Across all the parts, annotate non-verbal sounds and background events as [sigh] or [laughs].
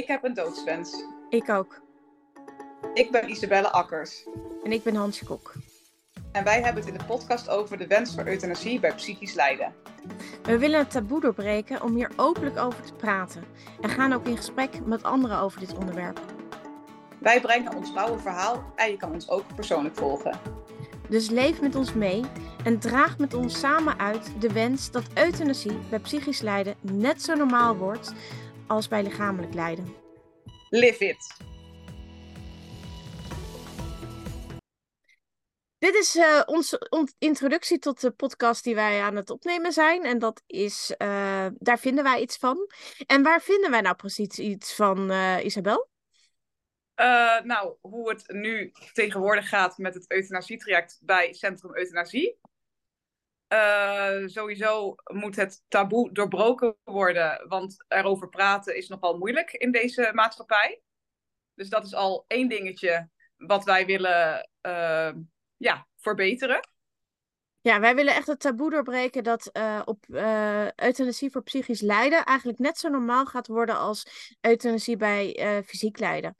Ik heb een doodswens. Ik ook. Ik ben Isabelle Akkers. En ik ben Hansje Kok. En wij hebben het in de podcast over de wens voor euthanasie bij psychisch lijden. We willen het taboe doorbreken om hier openlijk over te praten. En gaan ook in gesprek met anderen over dit onderwerp. Wij brengen ons bouwe verhaal en je kan ons ook persoonlijk volgen. Dus leef met ons mee en draag met ons samen uit de wens dat euthanasie bij psychisch lijden net zo normaal wordt als bij lichamelijk lijden. Live it! Dit is uh, onze introductie tot de podcast die wij aan het opnemen zijn. En dat is, uh, daar vinden wij iets van. En waar vinden wij nou precies iets van, uh, Isabel? nou, hoe het nu tegenwoordig gaat met het euthanasietraject bij Centrum Euthanasie. Sowieso moet het taboe doorbroken worden, want erover praten is nogal moeilijk in deze maatschappij. Dus dat is al één dingetje wat wij willen ja, verbeteren. Ja, wij willen echt het taboe doorbreken dat uh, op euthanasie voor psychisch lijden eigenlijk net zo normaal gaat worden als euthanasie bij fysiek lijden.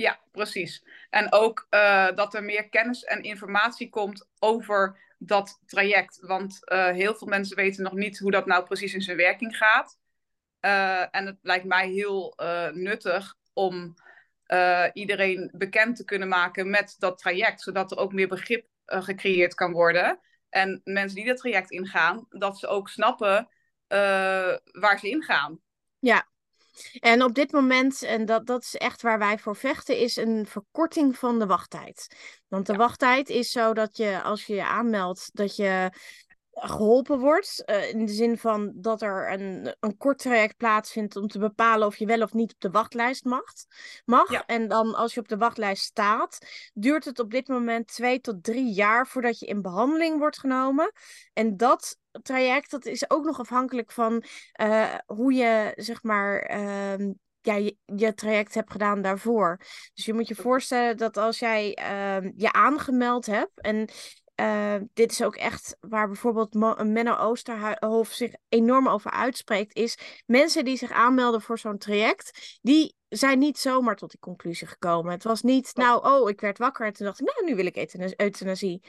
Ja, precies. En ook dat er meer kennis en informatie komt over dat traject. Want heel veel mensen weten nog niet hoe dat nou precies in zijn werking gaat. en het lijkt mij heel nuttig om iedereen bekend te kunnen maken met dat traject, zodat er ook meer begrip gecreëerd kan worden. En mensen die dat traject ingaan, dat ze ook snappen waar ze ingaan. Ja, en op dit moment, en dat, dat is echt waar wij voor vechten, is een verkorting van de wachttijd. Want de ja. wachttijd is zo dat je als je je aanmeldt, dat je geholpen wordt. Uh, in de zin van dat er een, een kort traject plaatsvindt om te bepalen of je wel of niet op de wachtlijst mag. mag. Ja. En dan als je op de wachtlijst staat, duurt het op dit moment twee tot drie jaar voordat je in behandeling wordt genomen. En dat traject, dat is ook nog afhankelijk van uh, hoe je, zeg maar, uh, ja, je, je, traject hebt gedaan daarvoor. Dus je moet je voorstellen dat als jij uh, je aangemeld hebt en uh, dit is ook echt waar bijvoorbeeld Menno Oosterhof zich enorm over uitspreekt, is mensen die zich aanmelden voor zo'n traject, die zijn niet zomaar tot die conclusie gekomen. Het was niet, nou, oh, ik werd wakker en toen dacht ik, nou, nu wil ik euthanasie.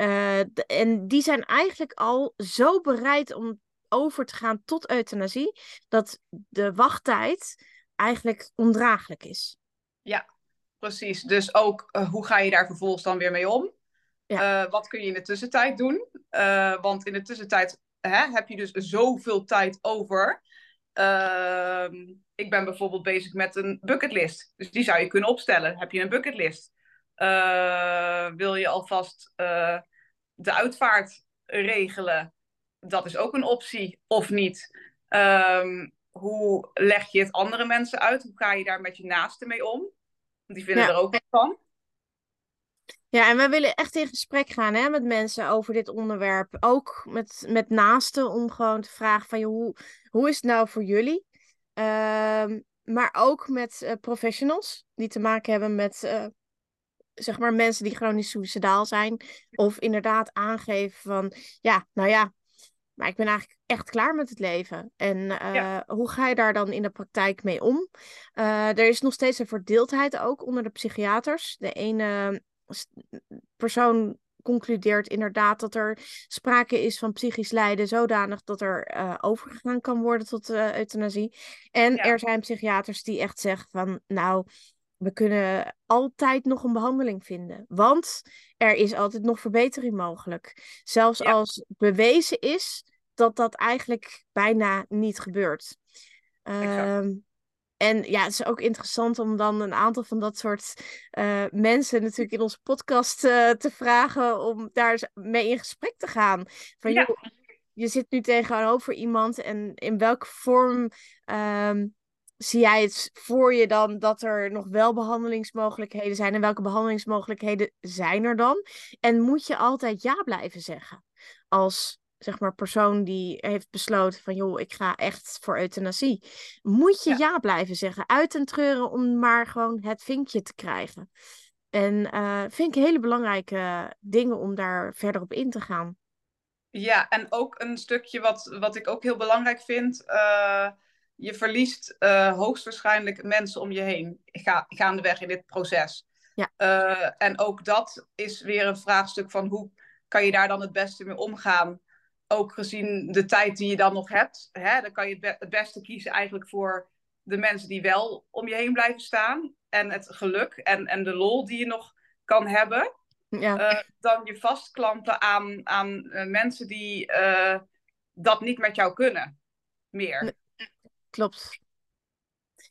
Uh, en die zijn eigenlijk al zo bereid om over te gaan tot euthanasie, dat de wachttijd eigenlijk ondraaglijk is. Ja, precies. Dus ook uh, hoe ga je daar vervolgens dan weer mee om? Ja. Uh, wat kun je in de tussentijd doen? Want in de tussentijd hè, heb je dus zoveel tijd over. Uh, ik ben bijvoorbeeld bezig met een bucketlist. Dus die zou je kunnen opstellen. Heb je een bucketlist? Eh, wil je alvast de uitvaart regelen? Dat is ook een optie, of niet? Ehm, hoe leg je het andere mensen uit? Hoe ga je daar met je naasten mee om? Die vinden ja. er ook wat van. Ja, en wij willen echt in gesprek gaan hè, met mensen over dit onderwerp. Ook met, met naasten om gewoon te vragen van joh, hoe, hoe is het nou voor jullie? Uh, maar ook met uh, professionals die te maken hebben met uh, zeg maar mensen die chronisch suicidaal zijn. Of inderdaad aangeven van ja, nou ja, maar ik ben eigenlijk echt klaar met het leven. En uh, ja. hoe ga je daar dan in de praktijk mee om? Uh, er is nog steeds een verdeeldheid ook onder de psychiaters. De ene persoon concludeert inderdaad dat er sprake is van psychisch lijden zodanig dat er uh, overgegaan kan worden tot euthanasie. En ja. er zijn psychiaters die echt zeggen van nou, we kunnen altijd nog een behandeling vinden. Want er is altijd nog verbetering mogelijk. Zelfs ja. als bewezen is dat dat eigenlijk bijna niet gebeurt. Uh, en ja, het is ook interessant om dan een aantal van dat soort uh, mensen natuurlijk in onze podcast uh, te vragen om daar mee in gesprek te gaan. Van ja. joh, je zit nu tegenover iemand en in welke vorm um, zie jij het voor je dan dat er nog wel behandelingsmogelijkheden zijn en welke behandelingsmogelijkheden zijn er dan? En moet je altijd ja blijven zeggen als zeg maar, persoon die heeft besloten van joh, ik ga echt voor euthanasie. Moet je ja, ja blijven zeggen, uit en treuren om maar gewoon het vinkje te krijgen. En uh, vind ik hele belangrijke dingen om daar verder op in te gaan. Ja, en ook een stukje wat, wat ik ook heel belangrijk vind. Uh, je verliest uh, hoogstwaarschijnlijk mensen om je heen ga, gaandeweg in dit proces. Ja. Uh, en ook dat is weer een vraagstuk van hoe kan je daar dan het beste mee omgaan? Ook gezien de tijd die je dan nog hebt, hè, dan kan je het, het beste kiezen eigenlijk voor de mensen die wel om je heen blijven staan. En het geluk en, en de lol die je nog kan hebben. Ja. Uh, dan je vastklampen aan, aan mensen die dat niet met jou kunnen. Meer. Klopt.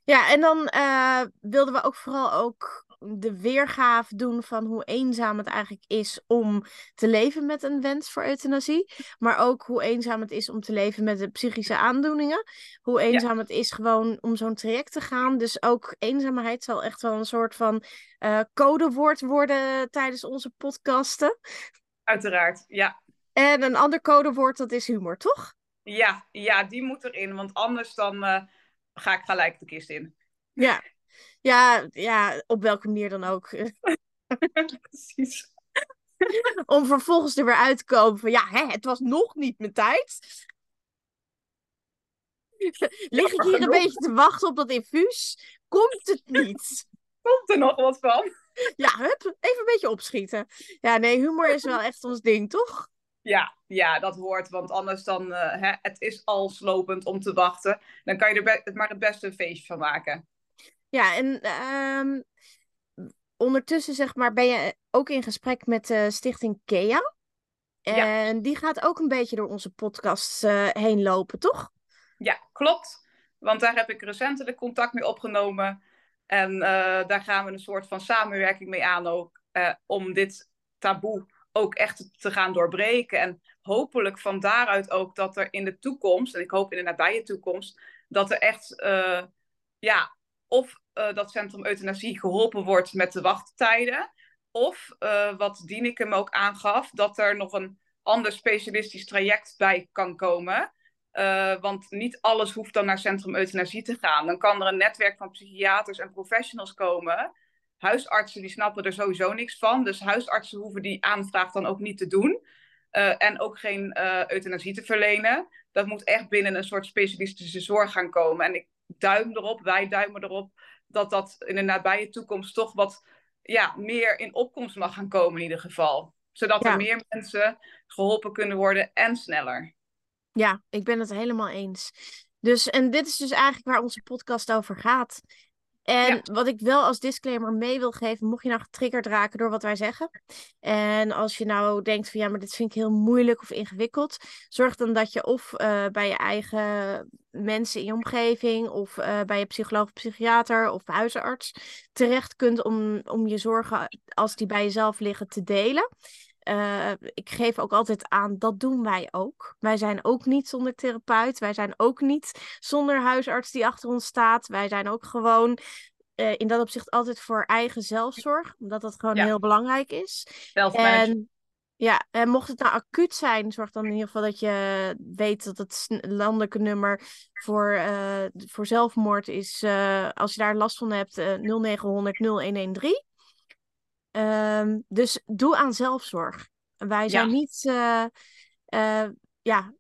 Ja, en dan uh, wilden we ook vooral ook de weergave doen van hoe eenzaam het eigenlijk is om te leven met een wens voor euthanasie. Maar ook hoe eenzaam het is om te leven met de psychische aandoeningen. Hoe eenzaam het is gewoon om zo'n traject te gaan. Dus ook eenzaamheid zal echt wel een soort van uh, codewoord worden tijdens onze podcasten. Uiteraard, ja. En een ander codewoord, dat is humor, toch? Ja, ja, die moet erin. Want anders dan uh, ga ik gelijk de kist in. Ja. Ja, ja, op welke manier dan ook. [laughs] Precies. [laughs] Om vervolgens er weer uit te komen van ja, hè, het was nog niet mijn tijd. [laughs] Lig ik hier een beetje te wachten op dat infuus? Komt het niet? Komt er nog wat van? Ja, hup, even een beetje opschieten. Ja, nee, humor is wel echt ons ding, toch? Ja, ja, dat hoort. Want anders dan, uh, hè, het is al slopend om te wachten. Dan kan je er maar het beste een feestje van maken. Ja, en um, ondertussen zeg maar, ben je ook in gesprek met de stichting KEA. En ja. die gaat ook een beetje door onze podcast uh, heen lopen, toch? Ja, klopt. Want daar heb ik recentelijk contact mee opgenomen. En daar gaan we een soort van samenwerking mee aan ook. Om dit taboe ook echt te gaan doorbreken. En hopelijk van daaruit ook dat er in de toekomst, en ik hoop in de nabije toekomst, dat er echt, uh, ja, of uh, dat Centrum Euthanasie geholpen wordt met de wachttijden, of uh, wat Dieneke me ook aangaf, dat er nog een ander specialistisch traject bij kan komen. want niet alles hoeft dan naar Centrum Euthanasie te gaan. Dan kan er een netwerk van psychiaters en professionals komen Huisartsen die snappen er sowieso niks van. Dus huisartsen hoeven die aanvraag dan ook niet te doen. Uh, en ook geen uh, euthanasie te verlenen. Dat moet echt binnen een soort specialistische zorg gaan komen. En ik duim erop, wij duimen erop, dat dat in de nabije toekomst toch wat ja, meer in opkomst mag gaan komen in ieder geval. Zodat ja. er meer mensen geholpen kunnen worden en sneller. Ja, ik ben het helemaal eens. Dus, en dit is dus eigenlijk waar onze podcast over gaat. En wat ik wel als disclaimer mee wil geven, mocht je nou getriggerd raken door wat wij zeggen. En als je nou denkt van ja, maar dit vind ik heel moeilijk of ingewikkeld. Zorg dan dat je of uh, bij je eigen mensen in je omgeving, of uh, bij je psycholoog psychiater of huisarts terecht kunt om, om je zorgen als die bij jezelf liggen te delen. Uh, ik geef ook altijd aan, dat doen wij ook. Wij zijn ook niet zonder therapeut. Wij zijn ook niet zonder huisarts die achter ons staat. Wij zijn ook gewoon uh, in dat opzicht altijd voor eigen zelfzorg. Omdat dat gewoon ja. heel belangrijk is. En ja, en mocht het nou acuut zijn, zorg dan in ieder geval dat je weet dat het landelijke nummer voor, uh, voor zelfmoord is. als je daar last van hebt, 0900 0113. Um, dus doe aan zelfzorg. Wij zijn ja. niet, uh, uh, ja,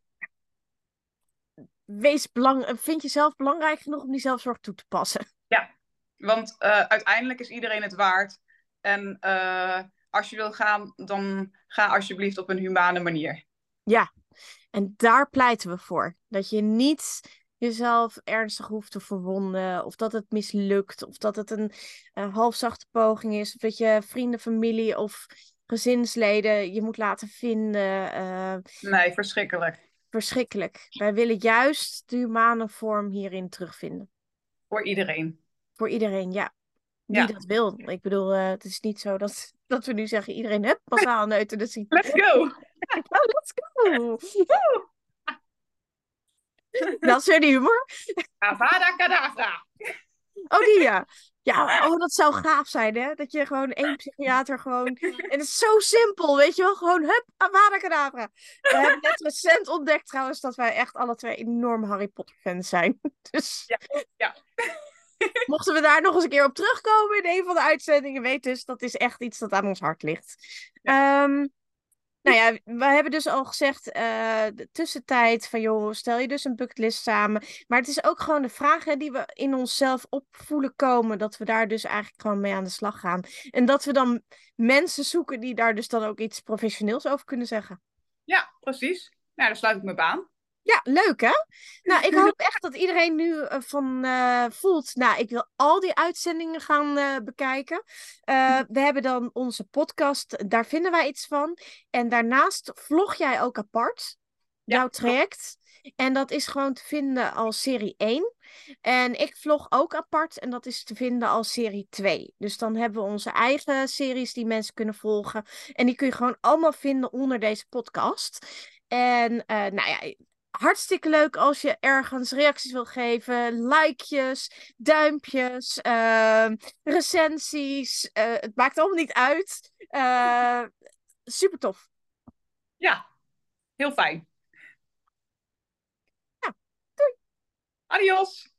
wees belang, vind jezelf belangrijk genoeg om die zelfzorg toe te passen. Ja, want uh, uiteindelijk is iedereen het waard. En als je wil gaan, dan ga alsjeblieft op een humane manier. Ja, en daar pleiten we voor. Dat je niet jezelf ernstig hoeft te verwonden. Of dat het mislukt. Of dat het een uh, halfzachte poging is. Of dat je vrienden, familie of gezinsleden je moet laten vinden. Uh, nee, verschrikkelijk. Verschrikkelijk. Wij willen juist de humane vorm hierin terugvinden. Voor iedereen. Voor iedereen, ja. Wie ja. dat wil. Ik bedoel, uh, het is niet zo dat, [laughs] dat we nu zeggen: iedereen, hup, massaal een euthanasie. Let's go! [laughs] oh, let's go! [laughs] Dat is weer de humor. Avada Kedavra. Oh, die ja. Ja, oh, dat zou gaaf zijn, hè? Dat je gewoon één psychiater gewoon... En het is zo simpel, weet je wel? Gewoon, hup, Avada Kedavra. We hebben net recent ontdekt trouwens dat wij echt alle twee enorm Harry Potter fans zijn. [laughs] Dus... Ja, ja. Mochten we daar nog eens een keer op terugkomen in een van de uitzendingen, weet dus, dat is echt iets dat aan ons hart ligt. Ja. Um, Nou ja, we hebben dus al gezegd, uh, de tussentijd van joh, stel je dus een bucketlist samen. Maar het is ook gewoon de vragen die we in onszelf opvoelen komen, dat we daar dus eigenlijk gewoon mee aan de slag gaan. En dat we dan mensen zoeken die daar dus dan ook iets professioneels over kunnen zeggen. Ja, precies. Nou, daar sluit ik me aan. Ja, leuk hè? Nou, ik hoop [laughs] echt dat iedereen nu uh, van uh, voelt. Nou, ik wil al die uitzendingen gaan uh, bekijken. we hebben dan onze podcast, daar vinden wij iets van. En daarnaast vlog jij ook apart jouw traject. En dat is gewoon te vinden als serie 1. En ik vlog ook apart en dat is te vinden als serie 2. Dus dan hebben we onze eigen series die mensen kunnen volgen. En die kun je gewoon allemaal vinden onder deze podcast. En uh, nou ja, hartstikke leuk als je ergens reacties wil geven. Likejes, duimpjes, uh, recensies. Uh, het maakt allemaal niet uit. Uh, super tof. Ja, heel fijn. Ja, doei. Adios.